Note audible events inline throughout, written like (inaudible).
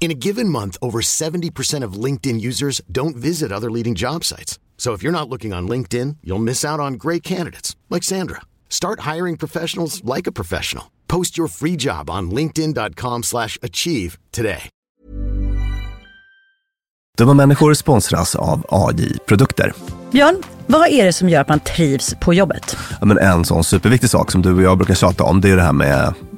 In a given month, over 70% of LinkedIn users don't visit other leading job sites. So if you're not looking on LinkedIn, you'll miss out on great candidates like Sandra. Start hiring professionals like a professional. Post your free job on linkedin.com/achieve today. Dumma människor sponsras av AJ Produkter. Björn, vad är det som gör att man trivs på jobbet? Ja, men en sån superviktig sak som du och jag brukar tjata om, det är det här med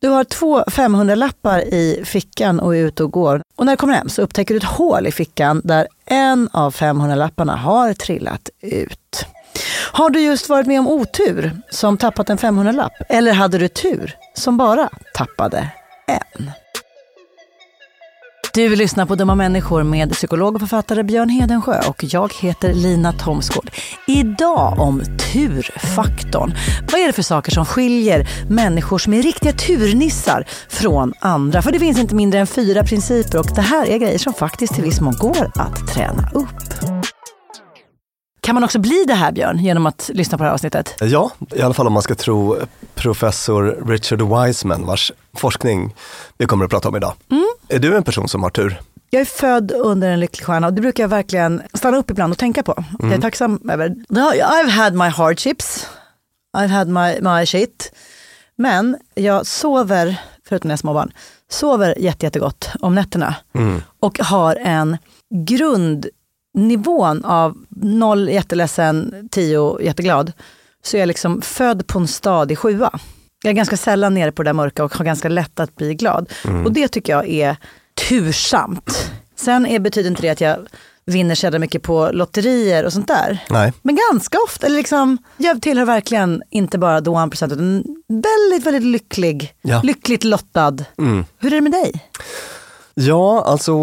Du har två 500-lappar i fickan och är ute och går. Och när du kommer hem så upptäcker du ett hål i fickan där en av 500-lapparna har trillat ut. Har du just varit med om otur som tappat en 500-lapp? Eller hade du tur som bara tappade en? Du lyssnar på Dumma människor med psykolog och författare Björn Hedensjö och jag heter Lina Thomsgård. Idag om turfaktorn. Vad är det för saker som skiljer människor som är riktiga turnissar från andra? För det finns inte mindre än fyra principer och det här är grejer som faktiskt till viss mån går att träna upp. Kan man också bli det här Björn genom att lyssna på det här avsnittet? Ja, i alla fall om man ska tro professor Richard Wiseman vars forskning vi kommer att prata om idag. Är du en person som har tur? Jag är född under en lycklig stjärna och det brukar jag verkligen stanna upp ibland och tänka på. Jag är tacksam över. I've had my hardships. I've had my, my shit. Men jag sover, förutom när jag är småbarn, sover jätte, jättegott om nätterna. Och har en grundnivån av noll jätteledsen, tio jätteglad. Så jag är liksom född på en stadig sjua. Jag är ganska sällan nere på det där mörka och har ganska lätt att bli glad. Mm. Och det tycker jag är tursamt. Sen är, betyder inte det att jag vinner så jävla mycket på lotterier och sånt där. Nej. Men ganska ofta, eller liksom, jag tillhör verkligen inte bara the one percent utan väldigt, väldigt lycklig. Ja. Lyckligt lottad. Mm. Hur är det med dig? Ja, alltså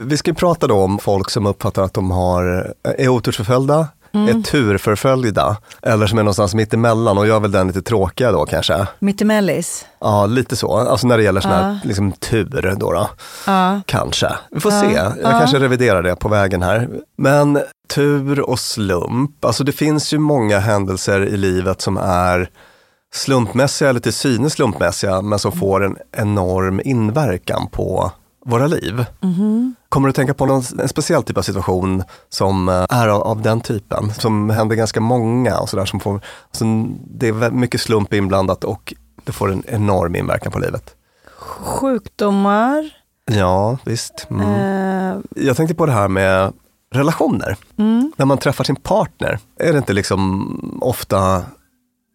vi ska prata då om folk som uppfattar att de har, är otursförföljda, är turförföljda eller som är någonstans mitt emellan och jag är väl den lite tråkiga då kanske. Mittemellis. Ja, lite så. Alltså när det gäller sån här liksom, tur då. då. Ja. Kanske. Vi får se. Jag kanske reviderar det på vägen här. Men tur och slump, alltså det finns ju många händelser i livet som är slumpmässiga eller till synes slumpmässiga men som får en enorm inverkan på våra liv. Kommer du tänka på någon, en speciell typ av situation som eh, är av, av den typen? Som händer ganska många och sådär. Som får, alltså, det är mycket slump inblandat och det får en enorm inverkan på livet. Sjukdomar. Ja, visst. Mm. Eh, Jag tänkte på det här med relationer. När man träffar sin partner, är det inte liksom ofta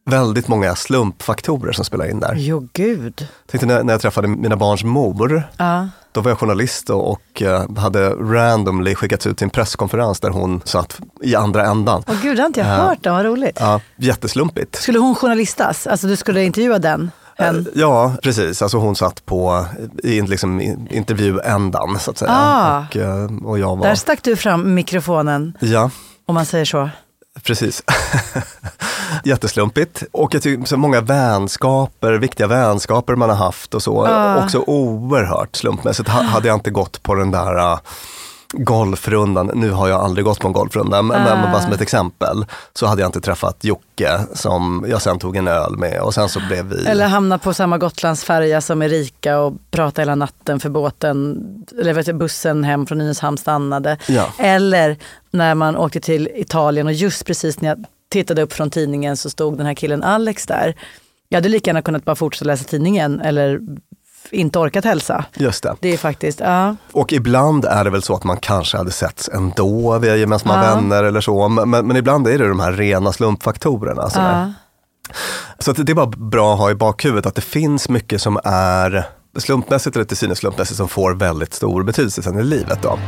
väldigt många slumpfaktorer som spelar in där? jo, gud. Tänkte när, när jag träffade mina barns mor, Ja. Då var jag journalist och, eh, hade randomly skickats ut till en presskonferens där hon satt i andra ändan. Åh gud, det har inte jag Ja. hört. Vad roligt. Ja, jätteslumpigt. Skulle hon journalistas? Alltså du skulle intervjua den? Hen? Ja, precis. Alltså hon satt på i liksom, intervjuändan så att säga. Ah. Och, eh, och jag var... Där stack du fram mikrofonen, Ja, om man säger så. Precis. (laughs) Jätteslumpigt. Och jag tycker så många vänskaper, viktiga vänskaper man har haft och så. Också oerhört slumpmässigt. Ha- Hade jag inte gått på den där uh, golfrundan, nu har jag aldrig gått på en golfrunda, men, men bara som ett exempel, så hade jag inte träffat Jocke som jag sen tog en öl med och sen så blev vi... Eller hamna på samma Gotlandsfärja som Erika och prata hela natten för båten, eller vet bussen hem från Nynäshamn stannade. Ja. Eller när man åkte till Italien och just precis när jag tittade upp från tidningen så stod den här killen Alex där. Jag hade lika gärna kunnat bara fortsätta läsa tidningen eller inte orkat hälsa. Just det. Det är faktiskt, ja. Och ibland är det väl så att man kanske hade setts ändå via gemensamma Ja. vänner eller så. Men, men, men ibland är det de här rena slumpfaktorerna. ja. Så att det är bara bra att ha i bakhuvudet att det finns mycket som är slumpmässigt eller till synes slumpmässigt som får väldigt stor betydelse sen i livet. Då.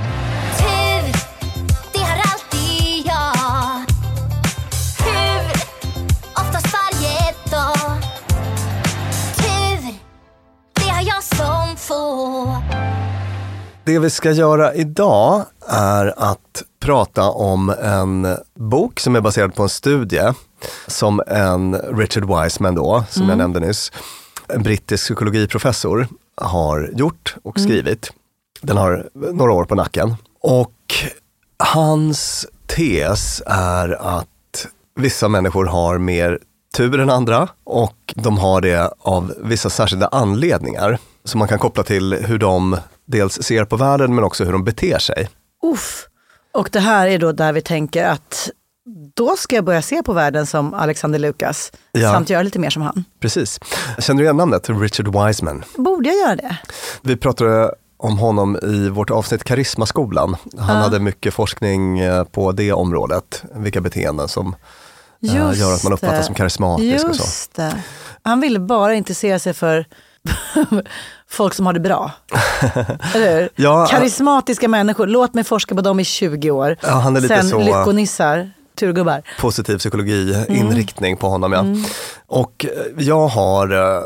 Det vi ska göra idag är att prata om en bok som är baserad på en studie som en Richard Wiseman då, som jag nämnde nyss, en brittisk psykologiprofessor har gjort och skrivit. Den har några år på nacken. Och hans tes är att vissa människor har mer tur än andra och de har det av vissa särskilda anledningar som man kan koppla till hur de dels ser på världen men också hur de beter sig. Uff. Och det här är då där vi tänker att då ska jag börja se på världen som Alexander Lukas Ja. samt göra lite mer som han. Precis. Känner du igen namnet? Richard Wiseman. Borde jag göra det? Vi pratade om honom i vårt avsnitt Karismaskolan. Han hade mycket forskning eh, på det området, vilka beteenden som eh, Just gör att man uppfattas det. som karismatisk och så. Just det. Han ville bara intressera sig för (laughs) folk som har det bra. (laughs) Eller hur? Ja, Karismatiska människor, låt mig forska på dem i 20 år. Ja, han är lite Sen så- lyckonissar, turgubbar. positiv psykologi-inriktning Mm. på honom. Ja. Och eh, jag har eh,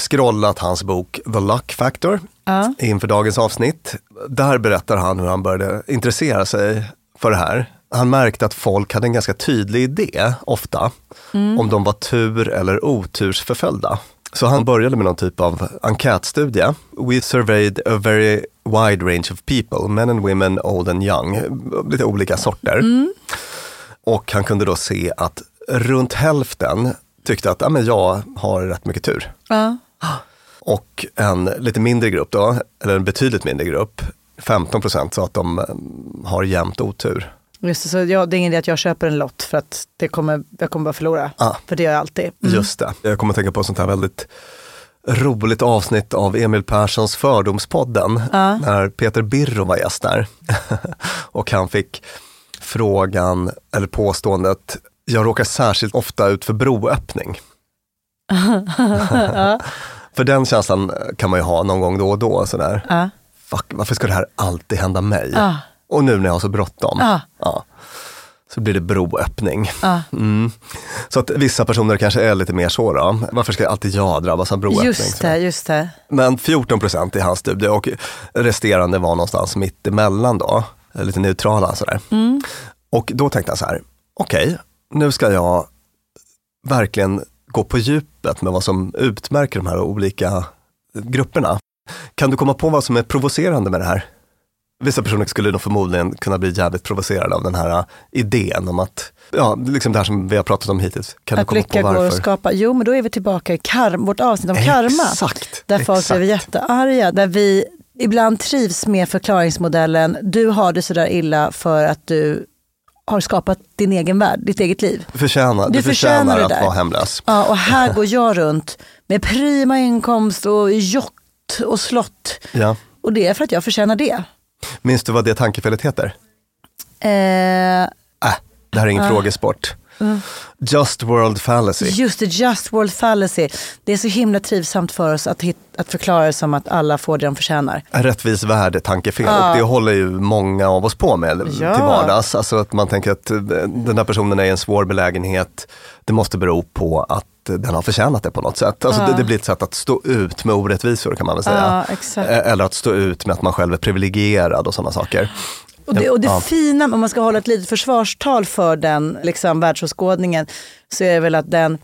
scrollat hans bok The Luck Factor Ja. inför dagens avsnitt. Där berättar han hur han började intressera sig för det här. Han märkte att folk hade en ganska tydlig idé, ofta, Mm. om de var tur eller otursförföljda. Så han började med någon typ av enkätstudie. We surveyed a very wide range of people, men and women, old and young, lite olika sorter. Och han kunde då se att runt hälften tyckte att ja, men jag har rätt mycket tur. Ja. Och en lite mindre grupp då, eller en betydligt mindre grupp, 15 procent sa att de mm, har jämnt otur. Just det, så jag, det är ingen idé att jag köper en lott för att det kommer, jag kommer bara förlora. Ja. För det gör jag alltid. Mm. Just det. Jag kommer att tänka på sånt här väldigt roligt avsnitt av Emil Perssons Fördomspodden, när Peter Birro var gäst där. (laughs) och han fick frågan, eller påståendet, jag råkar särskilt ofta ut för broöppning. (laughs) (laughs) För den känslan kan man ju ha någon gång då och då. Sådär. Ja. Fuck, varför ska det här alltid hända mig? Och nu när jag har så bråttom. Ja. Ja. Så blir det broöppning. Ja. Mm. Så att vissa personer kanske är lite mer så då. Varför ska alltid jag drabbas av broöppning? Just det, just det. Men 14 procent i hans studie och resterande var någonstans mitt emellan då. Lite neutrala sådär. Mm. Och då tänkte jag så här, okej, nu ska jag verkligen gå på djupet med vad som utmärker de här olika grupperna. Kan du komma på vad som är provocerande med det här? Vissa personer skulle nog förmodligen kunna bli jävligt provocerade av den här idén om att, ja, liksom det här som vi har pratat om hittills. Kan Att du komma på blickar går varför? att skapa. Jo, men då är vi tillbaka i karm, vårt avsnitt om karma. Exakt, Där folk exakt. blev jättearga. Där vi ibland trivs med förklaringsmodellen. Du har det sådär illa för att du har skapat din egen värld, ditt eget liv. Förtjänar, Du du förtjänar förtjänar att där. vara hemlös. Ja, och här går jag runt med prima inkomst och yacht och slott. Ja. Och det är för att jag förtjänar det. Minns du vad det tankefelet heter? Eh, Äh, det här är ingen frågesport. Just world fallacy. just det, just world fallacy. Det är så himla trivsamt för oss att, hit, att förklara det som att alla får det de förtjänar. En rättvis värdetankefel Ja. och det håller ju många av oss på med Ja. till vardags. Alltså att man tänker att eh, den här personen är i en svår belägenhet. Det måste bero på att den har förtjänat det på något sätt. Alltså Ja. det, det blir ett sätt att stå ut med orättvisor kan man väl säga. Ja. Eh, Eller att stå ut med att man själv är privilegierad och sådana saker. Och det, och det Ja. fina, om man ska hålla ett litet försvarstal för den liksom, världsåskådningen, så är det väl att den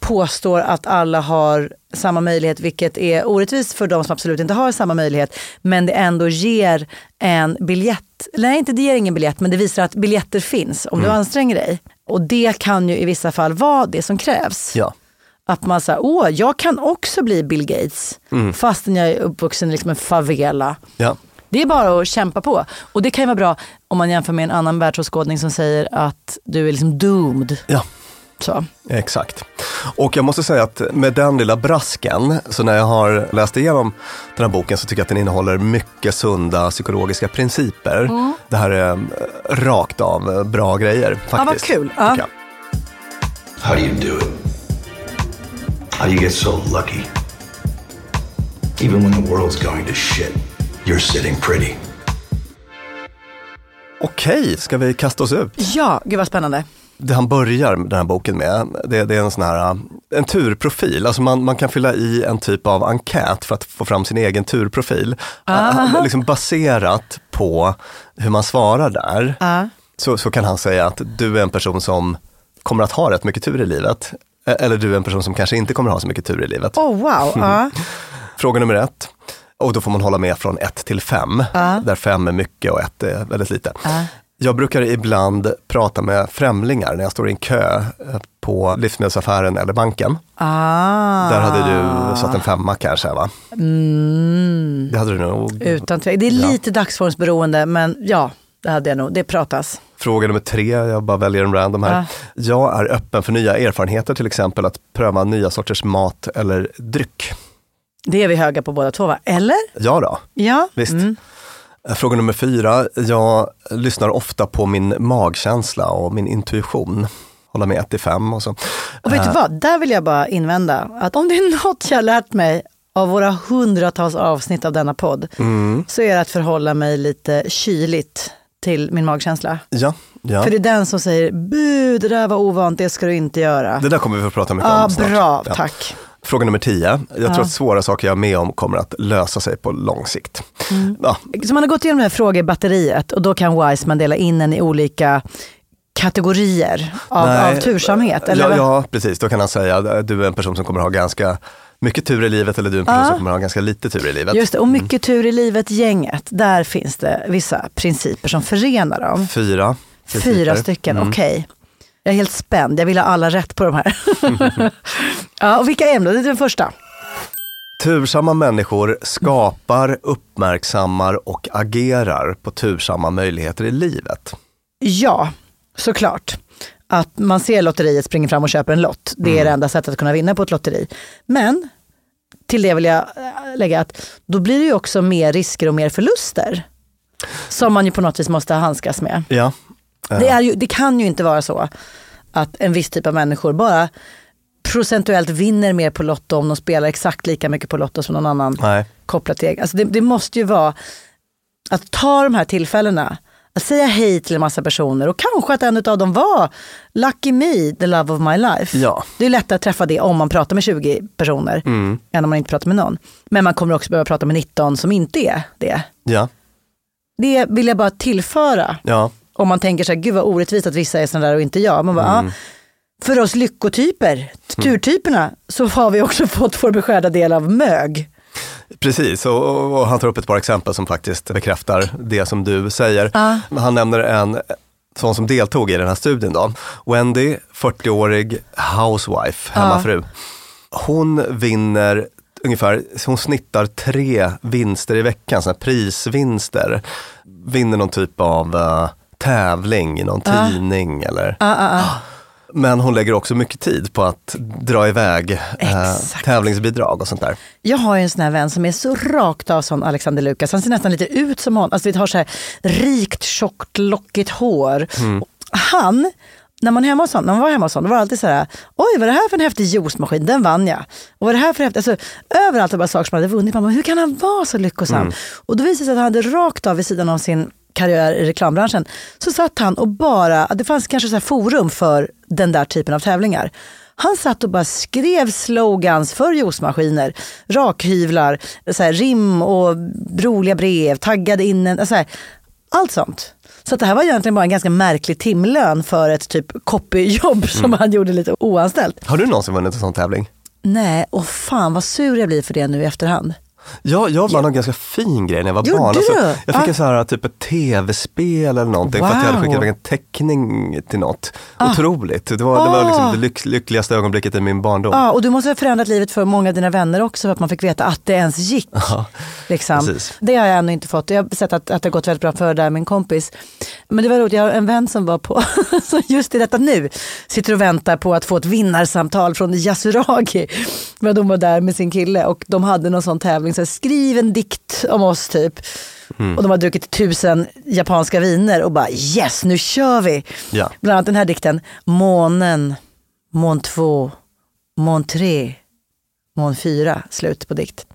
påstår att alla har samma möjlighet, vilket är orättvist för de som absolut inte har samma möjlighet. Men det ändå ger en biljett, nej inte det ger ingen biljett, men det visar att biljetter finns om du anstränger dig. Och det kan ju i vissa fall vara det som krävs. Ja. Att man säger, åh, jag kan också bli Bill Gates, fastän jag är uppvuxen i liksom en favela. Ja. Det är bara att kämpa på. Och det kan ju vara bra om man jämför med en annan världsåskådning som säger att du är liksom doomed. ja. Så. Exakt. Och jag måste säga att med den lilla brasken, så när jag har läst igenom den här boken så tycker jag att den innehåller mycket sunda psykologiska principer. Det här är eh, rakt av eh, bra grejer faktiskt. vad kul. Ja. How do you do it? How do you get so lucky? Even when the world's going to shit, you're sitting pretty. Okej, ska vi kasta oss ut? Ja, gud vad spännande. Det han börjar den här boken med, det, det är en sån här en turprofil. Alltså man, man kan fylla i en typ av enkät för att få fram sin egen turprofil. Uh, liksom baserat på hur man svarar där. Ja. så, så kan han säga att du är en person som kommer att ha rätt mycket tur i livet. E- Eller du är en person som kanske inte kommer att ha så mycket tur i livet. Oh wow. Ja. (laughs) Fråga nummer ett. Och då får man hålla med från ett till fem. Där fem är mycket och ett är väldigt lite. Jag brukar ibland prata med främlingar när jag står i en kö eh, på livsmedelsaffären eller banken. Ah. Där hade du satt en femma kanske va? Mm. Det hade du nog. Utan tvekan. Det är Ja. lite dagsformsberoende, men ja, det hade jag nog. Det pratas. Fråga nummer tre, jag bara väljer en random här. Jag är öppen för nya erfarenheter, till exempel att pröva nya sorters mat eller dryck. Det är vi höga på båda två, va? Eller? Ja då, Ja. visst. Mm. Fråga nummer fyra, jag lyssnar ofta på min magkänsla och min intuition. Hålla med 1 till 5 och så. Och vet du Eh, vad, där vill jag bara invända att om det är (laughs) något jag har lärt mig av våra hundratals avsnitt av denna podd, Mm. så är det att förhålla mig lite kyligt till min magkänsla. Ja, ja. För det är den som säger, bu, det där var ovant, det ska du inte göra. Det där kommer vi få prata mycket Ja, om snart. bra, Ja. tack. Fråga nummer 10, jag tror att svåra saker jag är med om kommer att lösa sig på lång sikt. Mm. Ja, Så man har gått igenom det här frågebatteriet och då kan Wiseman dela in en i olika kategorier av, Nej, av tursamhet. Eller? ja, ja, precis. Då kan han säga att du är en person som kommer ha ganska mycket tur i livet eller du är en person Ja. som kommer ha ganska lite tur i livet. Just det, och mycket tur i livet-gänget, där finns det vissa principer som förenar dem. Fyra. Fyra stycken, Mm. okej. Jag är helt spänd, jag vill ha alla rätt på de här. (laughs) ja, och vilka är de då? Det är den första. Tursamma människor skapar, uppmärksammar och agerar på tursamma möjligheter i livet. Ja, såklart. Att man ser lotteriet, springer fram och köper en lott. Det är Mm. det enda sättet att kunna vinna på ett lotteri. Men till det vill jag äh, lägga att då blir det ju också mer risker och mer förluster. Som man ju på något vis måste handskas med. Ja. Det, ju, det kan ju inte vara så att en viss typ av människor bara procentuellt vinner mer på Lotto om de spelar exakt lika mycket på Lotto som någon annan Nej. kopplat till alltså det, det måste ju vara att ta de här tillfällena, att säga hej till en massa personer och kanske att en av dem var Lucky me, the love of my life. Ja. Det är lättare att träffa det om man pratar med 20 personer än om man inte pratar med någon. Men man kommer också behöva prata med 19 som inte är det. Ja. Det vill jag bara tillföra. Ja. Om man tänker så här, gud vad orättvist att vissa är sådana där och inte jag. Man bara, ja, för oss lyckotyper, turtyperna, så har vi också (laughs) fått vår beskärda del av mög. Precis, och, och, han tar upp ett par exempel som faktiskt bekräftar det som du säger. Han nämner en sån som deltog i den här studien då. Wendy, 40-årig housewife, hemmafru. Hon vinner ungefär, hon snittar tre vinster i veckan, såna prisvinster. Vinner någon typ av eh, tävling i någon tidning eller men hon lägger också mycket tid på att dra iväg eh, tävlingsbidrag och sånt där. Jag har ju en sån här vän som är så rakt av som Alexander Lukas. Han ser nästan lite ut som honom. Alltså, vi har så här rikt, tjockt, lockigt hår. Han, när man, hemma hos honom, när man var hemma hos honom, var det alltid så här, oj vad är det här för en häftig juicemaskin, den vann jag. Och vad är det här för häftigt, alltså, överallt var bara saker som hade vunnit. Man bara, hur kan han vara så lyckosam? Och då visade det sig att han hade rakt av vid sidan av sin karriär i reklambranschen, så satt han och bara, det fanns kanske så här forum för den där typen av tävlingar. Han satt och bara skrev slogans för juicemaskiner, rakhyvlar, så här, rim och roliga brev, taggade in en, så här, allt sånt. Så det här var egentligen bara en ganska märklig timlön för ett typ copyjobb som han gjorde lite oanställt. Har du någonsin vunnit en sån tävling? Nej, och fan vad sur jag blir för det nu i efterhand. Ja, jag vann en ganska fin grej när jag var Gjorde barn. Alltså, jag fick Ah. en så här, typ ett tv-spel eller någonting för att jag hade Wow. skickat iväg en teckning till något. Otroligt. Det var, det var liksom Ah. det lyck, lyckligaste ögonblicket i min barndom. Ja, och du måste ha förändrat livet för många av dina vänner också för att man fick veta att det ens gick. liksom. precis. Det har jag ännu inte fått. Jag har sett att, att det har gått väldigt bra för där min kompis. Men det var roligt, jag har en vän som var på, (laughs) som just i detta nu, sitter och väntar på att få ett vinnarsamtal från Yasuragi. Men de var där med sin kille och de hade någon sån tävling, så här, skriv en dikt om oss typ. Och de har druckit tusen japanska viner och bara yes, nu kör vi. Ja. Bland annat den här dikten, månen, mån två, mån tre, mån fyra, slut på dikt.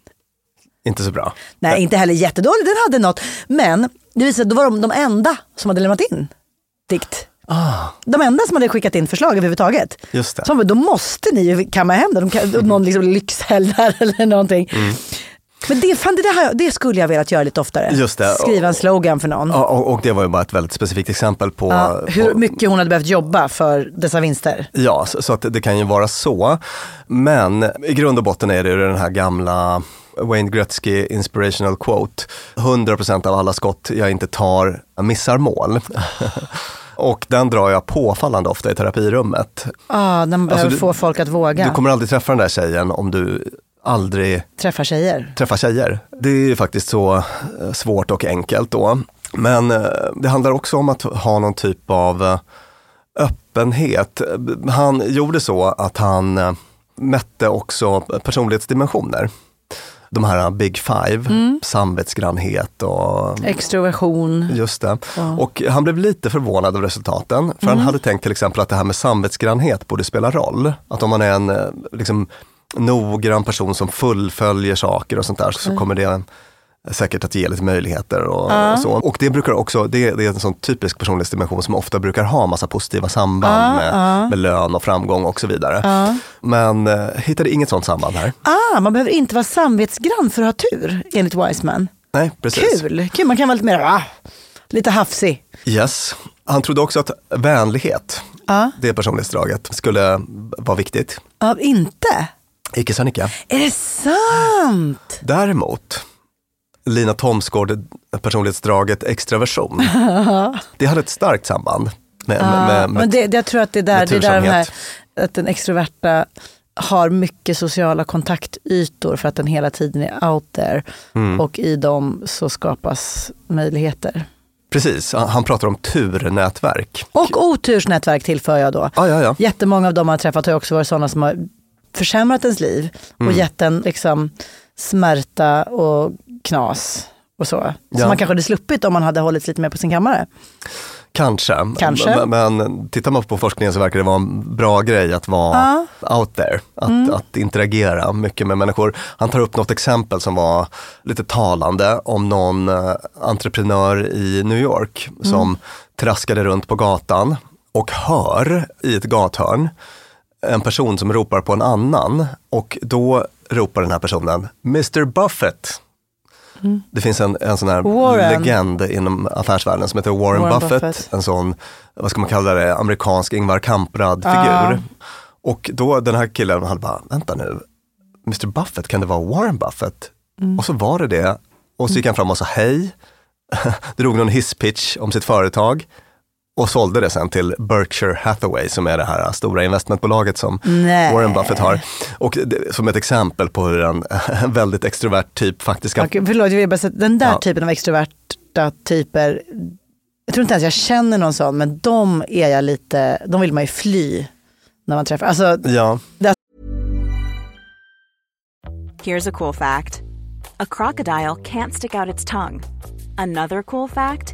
Inte så bra. Nej, inte heller jättedålig, den hade något. Men det visade då var de de enda som hade lämnat in dikt. De enda som hade skickat in förslag överhuvudtaget. Just det. Så då måste ni ju kamma hem det. De kan, någon liksom lyxhelg (laughs) där eller någonting. Mm. Men det, fan, det, där, det skulle jag velat göra lite oftare. Just det. Skriva en slogan för någon. Ja, och, och det var ju bara ett väldigt specifikt exempel på, Ja, hur på mycket hon hade behövt jobba för dessa vinster. Ja, så, så att det kan ju vara så. Men i grund och botten är det ju den här gamla Wayne Gretzky inspirational quote. 100% av alla skott jag inte tar missar mål. (laughs) och den drar jag påfallande ofta i terapirummet. Ah, när man behöver Alltså, du- få folk att våga Du kommer aldrig träffa den där tjejen om du aldrig träffa tjejer. träffa tjejer. Det är ju faktiskt så eh, svårt och enkelt då. Men eh, det handlar också om att ha någon typ av eh, öppenhet. Han gjorde så att han mätte också personlighetsdimensioner. De här big five, samvetsgrannhet och Extroversion. Just det. Och han blev lite förvånad av resultaten. För han hade tänkt till exempel att det här med samvetsgrannhet borde spela roll. Att om man är en liksom, noggrann person som fullföljer saker och sånt där så kommer det säkert att ge lite möjligheter och, och så. Och det brukar också, det, det är en sån typisk personlighetsdimension som ofta brukar ha massa positiva samband med, med lön och framgång och så vidare. Men eh, hittade inget sånt samband här. Ah, man behöver inte vara samvetsgrann för att ha tur, enligt Wiseman. Nej, precis. Kul, Kul. man kan vara lite mer, ah, lite hafsig. Yes. Han trodde också att vänlighet, det personlighetsdraget, skulle vara viktigt. Ah, inte? Icke sa Nicka. Är det sant? Däremot, Lina Thomsgård, personlighetsdraget extraversion. (laughs) det hade ett starkt samband. Med, med, med, med, Men det, jag tror att det är där, det är där här, att den extroverta har mycket sociala kontaktytor för att den hela tiden är out there. Mm. Och i dem så skapas möjligheter. Precis, han, pratar om turnätverk. Och otursnätverk tillför jag då. Ja, ja, ja. Jättemånga av dem man har träffat har också varit sådana som har försämrat ens liv och Mm. gett en liksom smärta och knas och så. Som Ja. man kanske hade sluppit om man hade hållit lite mer på sin kammare. Kanske. Kanske. Men, men tittar man på forskningen så verkar det vara en bra grej att vara out there, att, att interagera mycket med människor. Han tar upp något exempel som var lite talande om någon eh, entreprenör i New York som traskade runt på gatan och hör i ett gathörn en person som ropar på en annan och då ropar den här personen Mr Buffett. Det finns en, en sån här Warren. legend inom affärsvärlden som heter Warren, Warren Buffett. Buffett. En sån, vad ska man kalla det, amerikansk Ingvar Kamprad-figur. Och då den här killen hade bara, vänta nu, Mr Buffett, kan det vara Warren Buffett? Mm. Och så var det det. Och så gick han fram och sa hej, (laughs) drog någon hisspitch om sitt företag och sålde det sen till Berkshire Hathaway som är det här stora investmentbolaget som Nej. Warren Buffett har. Och det, som ett exempel på hur en, (laughs) en väldigt extrovert typ faktiskt kan... Okej, förlåt, jag vill bara säga, den där Ja. typen av extroverta typer, jag tror inte ens jag känner någon sån, men de är jag lite, de vill man ju fly när man träffar. Alltså, Ja, Here's a cool fact a crocodile can't stick out its tongue. Another cool fact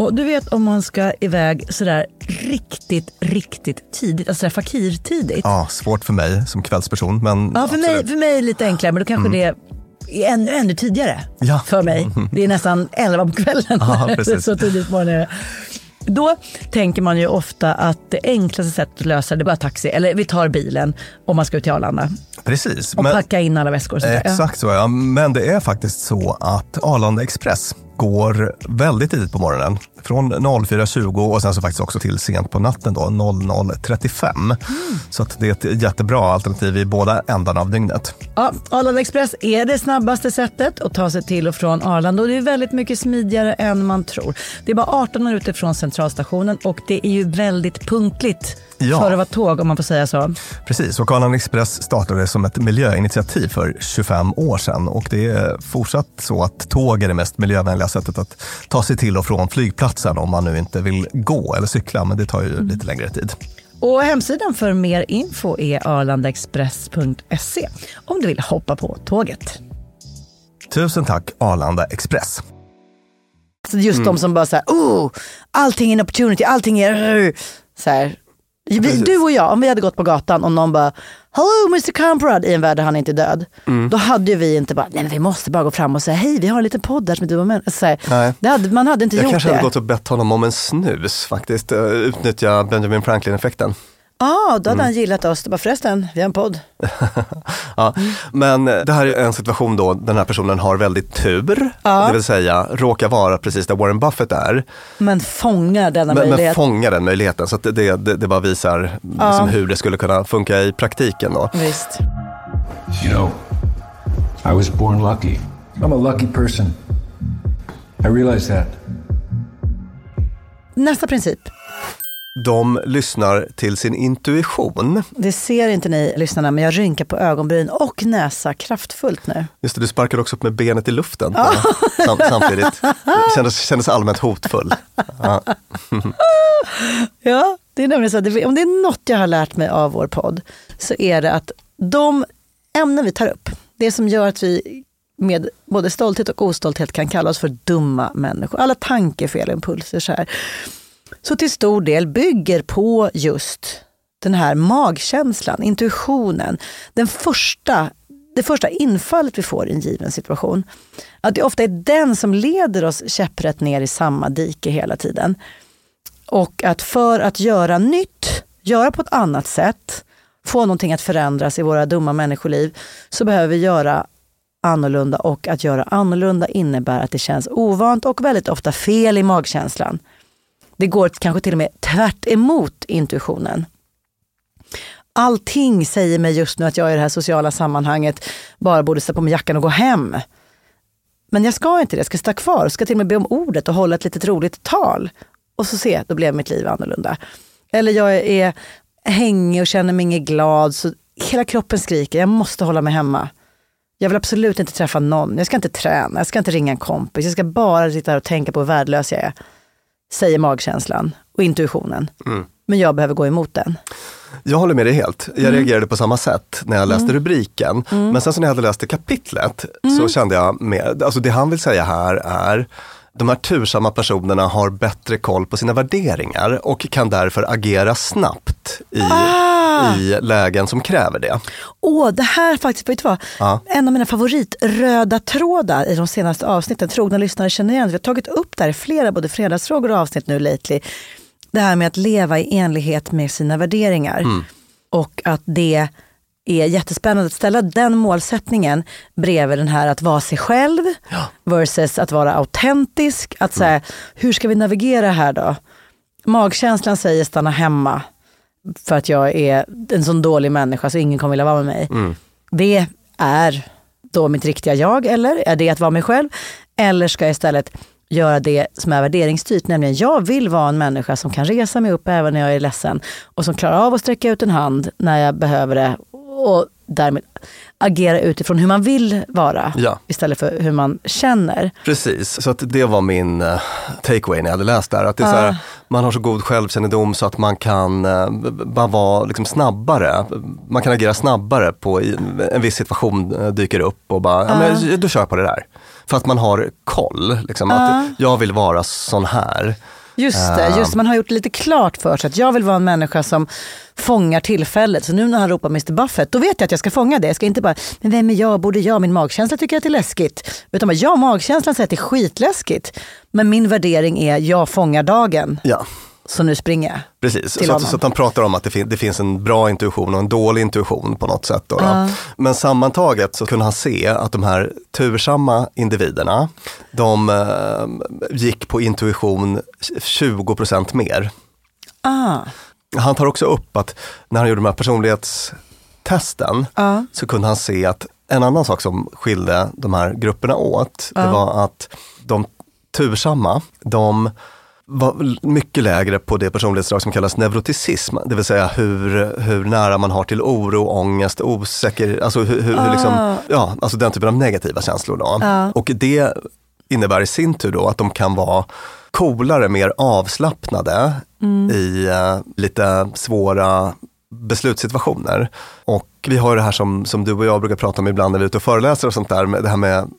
Och du vet om man ska iväg sådär riktigt, riktigt tidigt, alltså sådär fakirtidigt. Ja, svårt för mig som kvällsperson, men Ja, för mig, för mig är det lite enklare, men då kanske det är ännu, ännu tidigare Ja. för mig. Det är nästan 11 på kvällen. Ja, (laughs) så tidigt på morgonen är det. Då tänker man ju ofta att det enklaste sättet att lösa det är bara taxi, eller vi tar bilen om man ska ut till Arlanda Precis. och men- packa in alla väskor. Exakt så ja, men det är faktiskt så att Arlanda Express går väldigt tidigt på morgonen. Från 04.20 och sen så faktiskt också till sent på natten då, 00.35. Mm. Så det är ett jättebra alternativ i båda ändarna av dygnet. Ja, Arlanda Express är det snabbaste sättet att ta sig till och från Arlanda och det är väldigt mycket smidigare än man tror. Det är bara 18 minuter från centralstationen och det är ju väldigt punktligt Ja. för att vara tåg om man får säga så. Precis, och Arlanda Express startade som ett miljöinitiativ för 25 år sedan och det är fortsatt så att tåg är det mest miljövänliga sättet att ta sig till och från flygplatsen om man nu inte vill gå eller cykla, men det tar ju lite längre tid. Och hemsidan för mer info är arlandaexpress.se om du vill hoppa på tåget. Tusen tack Arlanda Express. Så just de som bara säger, oh, allting är en opportunity, allting är... Så här. Vi, du och jag, om vi hade gått på gatan och någon bara Hello Mr Camprad i en värld där han inte är död. Då hade ju vi inte bara, nej men vi måste bara gå fram och säga hej vi har en liten podd där som du och män. Så här, Nej. det hade, man hade inte Jag gjort kanske det. hade gått och bett honom om en snus faktiskt, Eh, utnyttja Benjamin Franklin-effekten. Ja, då hade Mm. han gillat oss. Det bara förresten, vi har en podd. (laughs) Ja, men det här är en situation då den här personen har väldigt tur, Ja. det vill säga råkar vara precis där Warren Buffett är, Men fångar denna men, men möjlighet. fångar den möjligheten. Så att det, det, det bara visar liksom hur det skulle kunna funka i praktiken. Då. Visst. You know, I was born lucky. I'm a lucky person. I realize that. Nästa princip. De lyssnar till sin intuition. Det ser inte ni lyssnarna, men jag rynkar på ögonbryn och näsa kraftfullt nu. Just det, du sparkade också upp med benet i luften sam, samtidigt. Kändes, kändes allmänt hotfull. Ja. (laughs) Ja, det är nämligen så att om det är något jag har lärt mig av vår podd så är det att de ämnen vi tar upp, det som gör att vi med både stolthet och ostolthet kan kalla oss för dumma människor. Alla tankefel och impulser så här. Så till stor del bygger på just den här magkänslan, intuitionen, den första, det första infallet vi får i en given situation. Att det ofta är den som leder oss käpprätt ner i samma dike hela tiden. Och att för att göra nytt, göra på ett annat sätt, få någonting att förändras i våra dumma människoliv, så behöver vi göra annorlunda. Och att göra annorlunda innebär att det känns ovant och väldigt ofta fel i magkänslan. Det går kanske till och med tvärt emot intuitionen. Allting säger mig just nu att jag i det här sociala sammanhanget bara borde sätta på mig jackan och gå hem. Men jag ska inte det, jag ska stanna kvar jag ska till och med be om ordet och hålla ett litet roligt tal. Och så se, då blev mitt liv annorlunda. Eller jag är hängig och känner mig inget glad, så hela kroppen skriker, jag måste hålla mig hemma. Jag vill absolut inte träffa någon, jag ska inte träna, jag ska inte ringa en kompis, jag ska bara sitta här och tänka på hur värdelös jag är. Säger magkänslan och intuitionen. Men jag behöver gå emot den. Jag håller med dig helt. Jag Mm. reagerade på samma sätt när jag läste rubriken. Men sen så när jag hade läst det kapitlet Mm. så kände jag med, alltså det han vill säga här är de här tursamma personerna har bättre koll på sina värderingar och kan därför agera snabbt i, Ah! i lägen som kräver det. Åh, det här faktiskt, vet du vad? Ja. En av mina favoritröda trådar i de senaste avsnitten, trogna lyssnare känner igen. Vi har tagit upp det här i flera både fredagsfrågor och avsnitt nu lately. Det här med att leva i enlighet med sina värderingar. Och att det är jättespännande att ställa den målsättningen bredvid den här att vara sig själv versus att vara autentisk. Att säga, hur ska vi navigera här då? Magkänslan säger stanna hemma för att jag är en sån dålig människa så ingen kommer vilja vara med mig. Det är då mitt riktiga jag eller är det att vara mig själv? Eller ska jag istället göra det som är värderingsstyrt, nämligen jag vill vara en människa som kan resa mig upp även när jag är ledsen och som klarar av att sträcka ut en hand när jag behöver det och därmed agera utifrån hur man vill vara Ja. istället för hur man känner. Precis, så att det var min uh, takeaway när jag hade läst det här. Att det är så här, man har så god självkännedom så att man kan uh, bara vara liksom snabbare. Man kan agera snabbare på en viss situation uh, dyker upp och bara, ja, men, då kör på det där. För att man har koll, liksom, att jag vill vara sån här. Just det, just det, man har gjort lite klart för sig att jag vill vara en människa som fångar tillfället. Så nu när han ropar Mr Buffett, då vet jag att jag ska fånga det. Jag ska inte bara, men vem är jag, borde jag, min magkänsla tycker att det är läskigt. Utan bara, ja, magkänslan säger att det är skitläskigt. Men min värdering är, jag fångar dagen. Ja, så nu springer jag. Precis, så att, så att han pratar om att det, fin- det finns en bra intuition och en dålig intuition på något sätt. Då, då. Ja. Men sammantaget så kunde han se att de här tursamma individerna, de eh, gick på intuition 20% mer. Ah, Han tar också upp att när han gjorde de här personlighetstesten ja. så kunde han se att en annan sak som skilde de här grupperna åt, det var att de tursamma, de var mycket lägre på det personlighetsdrag som kallas neuroticism, det vill säga hur, hur nära man har till oro, ångest, osäker, alltså, hur, hur, hur liksom, ja, alltså den typen av negativa känslor. Då. Ja. Och det innebär i sin tur då att de kan vara coolare, mer avslappnade i eh, lite svåra beslutssituationer. Och vi har det här som, som du och jag brukar prata om ibland när vi är ute och föreläser och sånt där, med det här med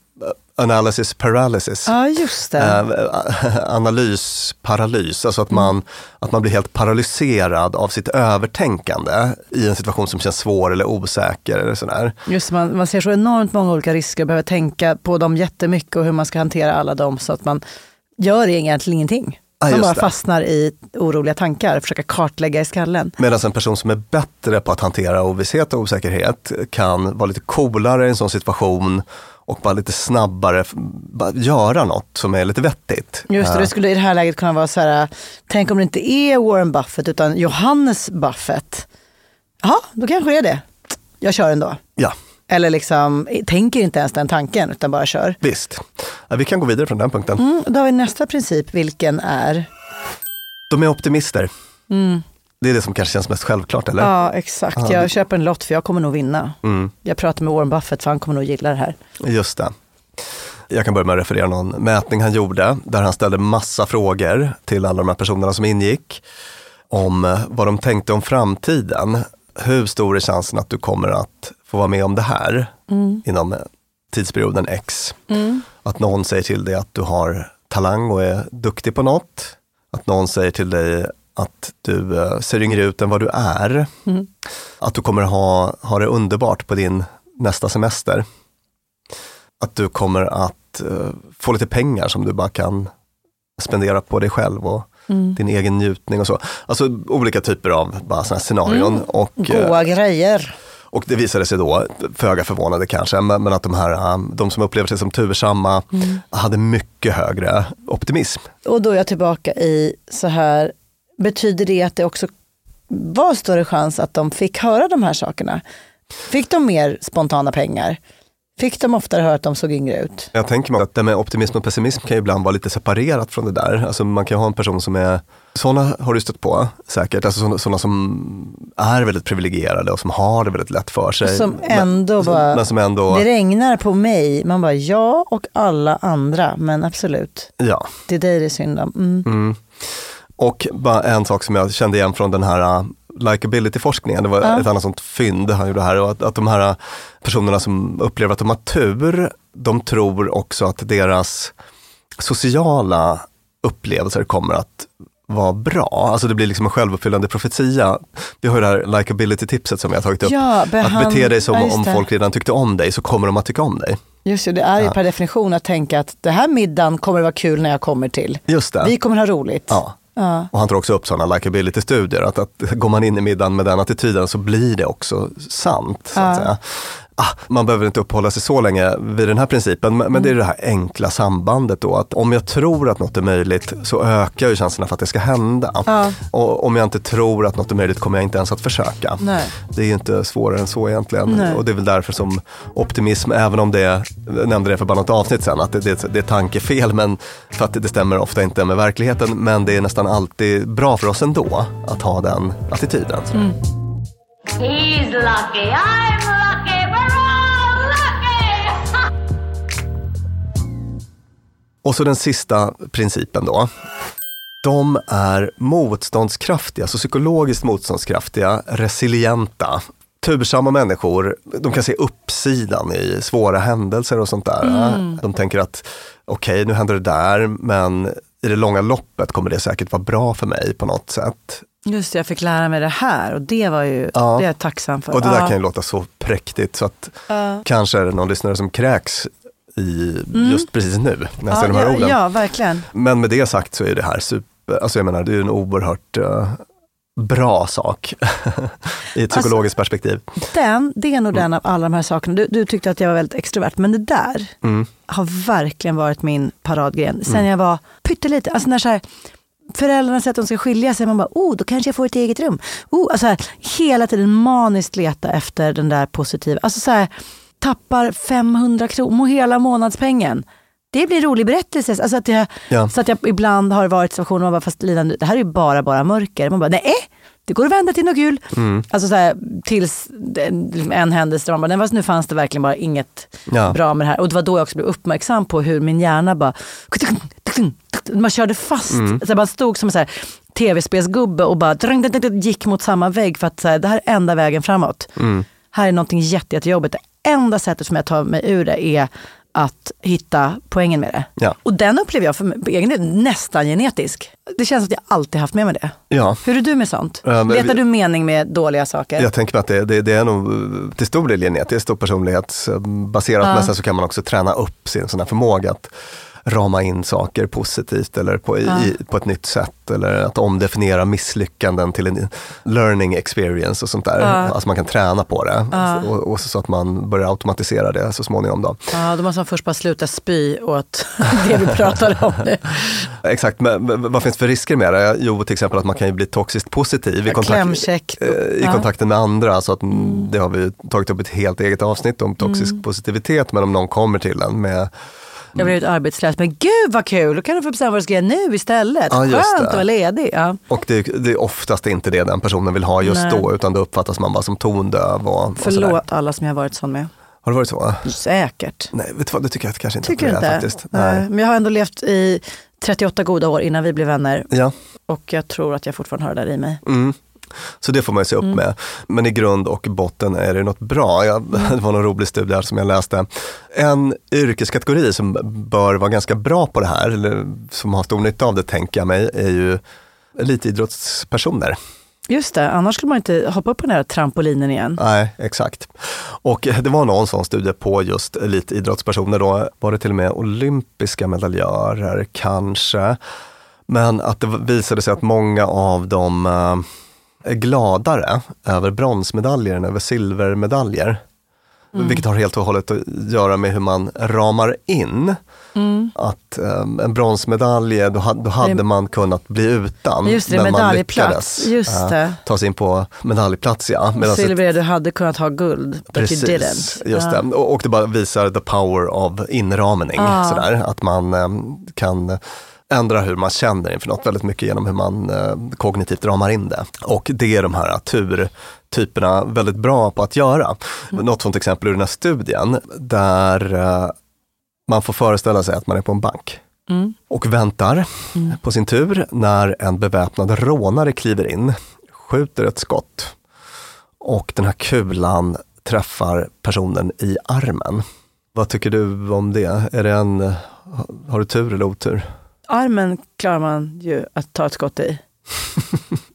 analysis paralysis. ja, just det. Eh, (laughs) analysparalys, alltså att man, att man blir helt paralyserad av sitt övertänkande i en situation som känns svår eller osäker eller sådär. Just det, man, man ser så enormt många olika risker och behöver tänka på dem jättemycket och hur man ska hantera alla dem så att man gör egentligen ingenting. Man just bara fastnar i oroliga tankar, försöka kartlägga i skallen. Medan en person som är bättre på att hantera ovisshet och osäkerhet kan vara lite coolare i en sån situation och bara lite snabbare bara göra något som är lite vettigt. Just det, Eh, det skulle i det här läget kunna vara så här, tänk om det inte är Warren Buffett utan Johannes Buffett. Ja, då kanske det är det. Jag kör ändå. Ja, Eller liksom, tänker inte ens den tanken utan bara kör. visst. Ja, vi kan gå vidare från den punkten. Mm, då har vi nästa princip, vilken är? De är optimister. Det är det som kanske känns mest självklart, eller? Mm. Ja, exakt. Det- Jag köper en lott för jag kommer nog vinna. Mm. Jag pratar med Warren Buffett för han kommer nog gilla det här. Just det. Jag kan börja med att referera någon mätning han gjorde där han ställde massa frågor till alla de här personerna som ingick om eh, vad de tänkte om framtiden. Hur stor är chansen att du kommer att få vara med om det här inom eh, tidsperioden X? Att någon säger till dig att du har talang och är duktig på något. Att någon säger till dig att du eh, ser yngre ut än vad du är. Att du kommer ha, ha det underbart på din nästa semester att du kommer att eh, få lite pengar som du bara kan spendera på dig själv och din egen njutning och så. Alltså olika typer av bara såna scenarion. Och, eh, Goa grejer. och det visade sig då, föga förvånade kanske, men, men att de här, de som upplever sig som tursamma hade mycket högre optimism. Och då är jag tillbaka i så här, betyder det att det också var större chans att de fick höra de här sakerna? Fick de mer spontana pengar? Fick de oftare höra att de såg yngre ut? Jag tänker mig att det med optimism och pessimism kan ju ibland vara lite separerat från det där. Alltså man kan ha en person som är, sådana har du stött på säkert, alltså sådana som är väldigt privilegierade och som har det väldigt lätt för sig. Som ändå men, bara, men som ändå, det regnar på mig. Man bara, ja och alla andra, men absolut, ja. det är dig det är synd om. Mm. Mm. Och bara en sak som jag kände igen från den här uh, likability-forskningen, det var Ja. ett annat sånt fynd han gjorde här, och att, att de här uh, personerna som upplever att de har tur, de tror också att deras sociala upplevelser kommer att vara bra. Alltså det blir liksom en självuppfyllande profetia. Vi har ju det här likability-tipset som vi har tagit upp. Ja, att behand- bete dig som ja, om det. folk redan tyckte om dig så kommer de att tycka om dig. Just det, det är ju Ja. per definition att tänka att det här middagen kommer att vara kul när jag kommer till. Just det. Vi kommer ha roligt. Ja. Ja. Och han tar också upp sådana likability-studier, att, att går man in i middagen med den attityden så blir det också sant. Så att Ja. Ah, man behöver inte uppehålla sig så länge vid den här principen, men, men det är Mm. det här enkla sambandet då, att om jag tror att något är möjligt så ökar ju chanserna för att det ska hända. Ja. Och om jag inte tror att något är möjligt kommer jag inte ens att försöka. Nej. Det är ju inte svårare än så egentligen. Nej. Och det är väl därför som optimism, även om det, jag nämnde det för bara något avsnitt sen, att det, det, det är tankefel, men för att det, det stämmer ofta inte med verkligheten, men det är nästan alltid bra för oss ändå att ha den attityden. He's lucky, I'm lucky, Och så den sista principen då. De är motståndskraftiga, alltså psykologiskt motståndskraftiga, resilienta. Tursamma människor, de kan se uppsidan i svåra händelser och sånt där. De tänker att okej, nu händer det där, men i det långa loppet kommer det säkert vara bra för mig på något sätt. Just det, jag fick lära mig det här och det var ju, Ja. det är jag tacksam för. Och det där Ja. kan ju låta så präktigt så att Ja. kanske är det någon lyssnare som kräks i just precis nu när jag säger de här ja, orden. ja, verkligen. Men med det sagt så är det här alltså jag menar det är en oerhört eh, bra sak (laughs) i ett psykologiskt perspektiv. Den, det är nog den av alla de här sakerna. Du, du tyckte att jag var väldigt extrovert, men det där Mm. har verkligen varit min paradgren. Sen jag var pytteliten. Alltså när så här, föräldrarna säger att de ska skilja sig, man bara, oh, då kanske jag får ett eget rum. Oh, alltså här, hela tiden maniskt leta efter den där positiva. Alltså så här, tappar 500 kronor, hela månadspengen. Det blir rolig berättelse. Alltså att jag, Ja. Så att jag ibland har varit i situationer man bara, fast Lina, det här är ju bara, bara mörker. Man bara, nej, det går att vända till något kul. Mm. Alltså så här, tills en, en händelse där man bara, nej, nu fanns det verkligen bara inget Ja. bra med det här. Och det var då jag också blev uppmärksam på hur min hjärna bara, man körde fast. Mm. Så man stod som en tv-spelsgubbe och bara gick mot samma vägg för att så här, det här är enda vägen framåt. Mm. Här är någonting jätte, jättejobbigt. Det enda sättet som jag tar mig ur det är att hitta poängen med det. Ja. Och den upplever jag för egen del nästan genetisk. Det känns att jag alltid haft med mig det. Ja. Hur är du med sånt? Ja, Letar du mening med dåliga saker? Jag tänker mig att det, det, det är nog till stor del genetiskt och personlighetsbaserat. Ja. Men sen så kan man också träna upp sin sån här förmåga att rama in saker positivt eller på, i, Ja. på ett nytt sätt. Eller att omdefiniera misslyckanden till en learning experience och sånt där. Ja. Alltså man kan träna på det. Ja. Och, och så att man börjar automatisera det så småningom. Då. Ja, då måste man först bara sluta spy åt (laughs) det vi pratade om nu. Exakt, men vad finns det för risker med det? Jo, till exempel att man kan ju bli toxiskt positiv i, kontakt, eh, i kontakten med andra. Så att, mm. Det har vi tagit upp ett helt eget avsnitt om toxisk Mm. positivitet. Men om någon kommer till en med Jag blev arbetslös, men gud vad kul, då kan du få bestämma vad du ska göra nu istället. Ja, Skönt det. att vara ledig. Ja. Och det, det är oftast inte det den personen vill ha just Nej. då, utan då uppfattas man bara som tondöv. Och, och. Förlåt alla som jag har varit sån med. Har det varit så? Säkert. Nej, vet du vad, det tycker jag kanske inte Tycker att det är inte? faktiskt. Nej. Nej. Men jag har ändå levt i 38 goda år innan vi blev vänner. Ja. Och jag tror att jag fortfarande har det där i mig. Mm. Så det får man ju se upp Mm. med. Men i grund och botten är det något bra. Jag, (laughs) Det var någon rolig studie här som jag läste. En yrkeskategori som bör vara ganska bra på det här, eller som har stor nytta av det tänker jag mig, är ju elitidrottspersoner. Just det, annars skulle man inte hoppa upp på den här trampolinen igen. Nej, exakt. Och det var någon sån studie på just elitidrottspersoner då. Var det till och med olympiska medaljörer kanske? Men att det visade sig att många av dem eh, är gladare över bronsmedaljer än över silvermedaljer. Mm. Vilket har helt och hållet att göra med hur man ramar in. Mm. Att eh, en bronsmedalj, då, ha- då hade Det- man kunnat bli utan. Just det, men man lyckades, Just eh, det. ta sig in på medaljplats. Ja. Ett- Silver är du hade kunnat ha guld, but Precis, you didn't. just Ja. det. Och, och det bara visar the power of inramning. Ah. Sådär. Att man eh, kan ändra hur man känner inför något väldigt mycket genom hur man eh, kognitivt ramar in det. Och det är de här turtyperna väldigt bra på att göra. Mm. Något sånt exempel ur den här studien där eh, man får föreställa sig att man är på en bank Mm. och väntar på sin tur när en beväpnad rånare kliver in, skjuter ett skott och den här kulan träffar personen i armen. Vad tycker du om det? Är det en, har du tur eller otur? Armen klarar man ju att ta ett skott i.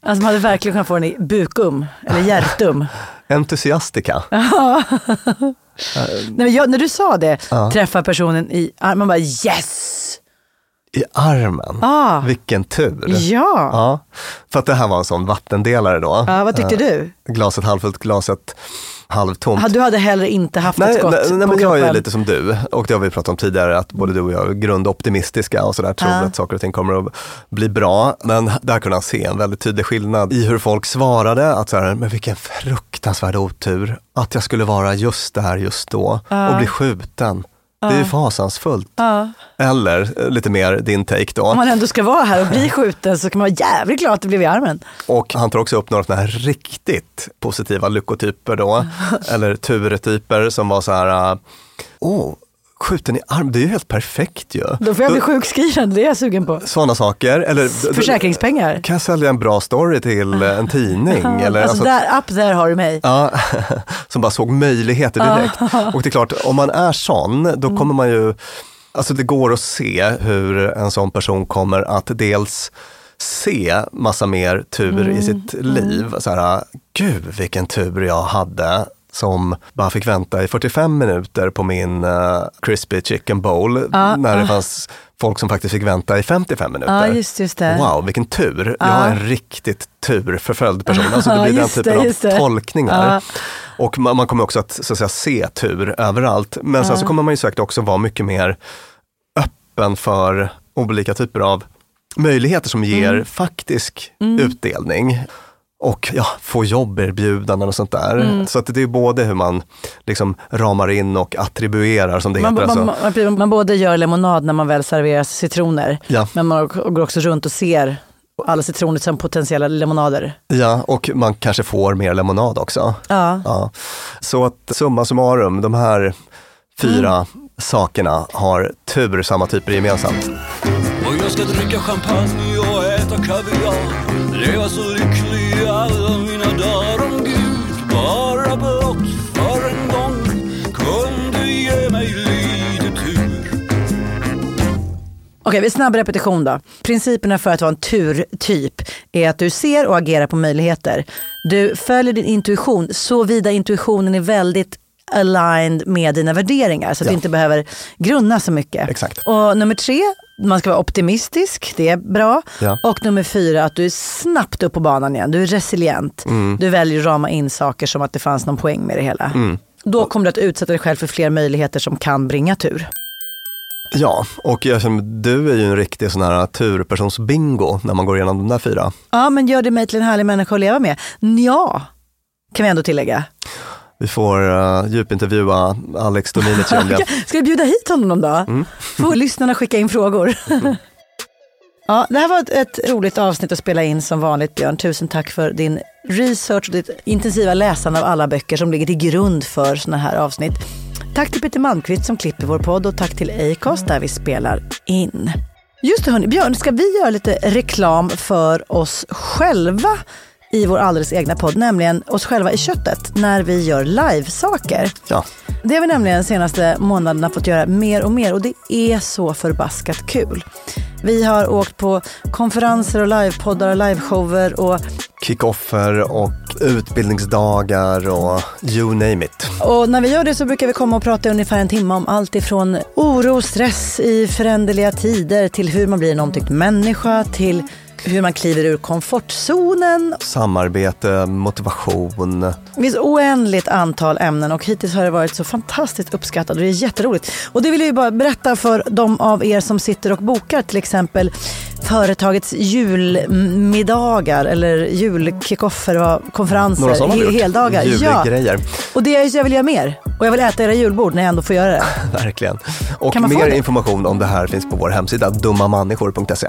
Alltså man hade verkligen kunnat få den i bukum, eller hjärtum. (laughs) Entusiastika. (laughs) Nej, jag, när du sa det, Ja. träffa personen i armen, man bara yes! I armen? Ah. Vilken tur. Ja. ja. För att det här var en sån vattendelare då. Ja, vad tyckte Eh, du? Glaset halvfullt, glaset halvtomt. Ah, Du hade hellre inte haft ett Nej, skott nej, nej på men jag är kroppen. lite som du och det har vi pratat om tidigare att både du och jag är grundoptimistiska och sådär tror Ja. att saker och ting kommer att bli bra. Men där kunde han se en väldigt tydlig skillnad i hur folk svarade att så här, men vilken fruktansvärd otur att jag skulle vara just där just då Ja. och bli skjuten. Det är ju fasansfullt. Ja. Eller eh, lite mer din take då. Om man ändå ska vara här och bli skjuten så kan man vara jävligt glad att det blev i armen. Och han tar också upp några sådana här riktigt positiva lyckotyper då, eller turtyper som var så här, äh, åh, skjuten i arm, det är ju helt perfekt ju. Då får jag bli sjukskriven, det är jag sugen på. Sådana saker. Eller, Försäkringspengar. Kan jag sälja en bra story till eh, en tidning? Eller, alltså, där, upp där har du mig. Ja, (laughs) som bara såg möjligheter direkt. Och det är klart, om man är sån, då Mm. kommer man ju, alltså det går att se hur en sån person kommer att dels se massa mer tur Mm. i sitt liv. Så här, gud vilken tur jag hade som bara fick vänta i 45 minuter på min uh, crispy chicken bowl Ja, när det ja. fanns folk som faktiskt fick vänta i 55 minuter. Ja, just, just det. Wow, vilken tur. Jag Ja. är en riktigt turförföljd person. Alltså det blir den typen det, av tolkningar. Ja. Och man, man kommer också att, så att säga, se tur överallt. Men sen så kommer man ju säkert också vara mycket mer öppen för olika typer av möjligheter som ger Mm. faktisk utdelning. Och ja, få jobberbjudanden och sånt där. Mm. Så att det är både hur man liksom ramar in och attribuerar som det Man, heter. man, alltså. man, man både gör lemonad när man väl serverar citroner, Ja. men man går också runt och ser alla citroner som potentiella lemonader. Ja, och man kanske får mer lemonad också. Ja. Ja. Så att summa summarum, de här fyra Mm. sakerna har tur samma typer gemensamt. Och jag ska dricka champagne och äta kaviar Leva så lycklig i alla mina dagar om Gud bara blott för en gång kunde ge mig lite tur Okej, vi snabb repetition då. Principerna för att vara en turtyp är att du ser och agerar på möjligheter. Du följer din intuition såvida intuitionen är väldigt aligned med dina värderingar så att Ja. du inte behöver grunna så mycket. Exakt. Och nummer tre, man ska vara optimistisk, det är bra. Ja. Och nummer fyra, att du är snabbt upp på banan igen, du är resilient. Mm. Du väljer att rama in saker som att det fanns någon poäng med det hela. Då kommer du att utsätta dig själv för fler möjligheter som kan bringa tur. Ja, och jag känner, du är ju en riktig sån här turpersonsbingo när man går igenom de där fyra. Ja, men gör det mig till en härlig människa att leva med? Ja, kan vi ändå tillägga. Vi får uh, djupintervjua Alex Dominici om det. Ska vi bjuda hit honom dag? Mm. Får lyssnarna skicka in frågor? (laughs) ja, det här var ett, ett roligt avsnitt att spela in som vanligt Björn. Tusen tack för din research och ditt intensiva läsande av alla böcker som ligger till grund för sådana här avsnitt. Tack till Peter Malmqvist som klipper vår podd och tack till Acast där vi spelar in. Just det hörni, Björn, ska vi göra lite reklam för oss själva i vår alldeles egna podd, nämligen oss själva i köttet, när vi gör livesaker. Ja. Det har vi nämligen de senaste månaderna fått göra mer och mer och det är så förbaskat kul. Vi har åkt på konferenser och livepoddar och liveshower och, Kickoffer och utbildningsdagar och you name it. och när vi gör det så brukar vi komma och prata i ungefär en timme om allt ifrån oro och stress i föränderliga tider till hur man blir en omtyckt människa till hur man kliver ur komfortzonen. Samarbete, motivation. Det finns oändligt antal ämnen och hittills har det varit så fantastiskt uppskattat och det är jätteroligt. Och det vill jag ju bara berätta för de av er som sitter och bokar till exempel företagets julmiddagar eller julkickoffer och konferenser, Några sådana he- heldagar. Ja. Julgrejer. Och det är jag vill göra mer. Och jag vill äta era julbord när jag ändå får göra det. (laughs) Verkligen. Och mer information om det här finns på vår hemsida dummamänniskor.se.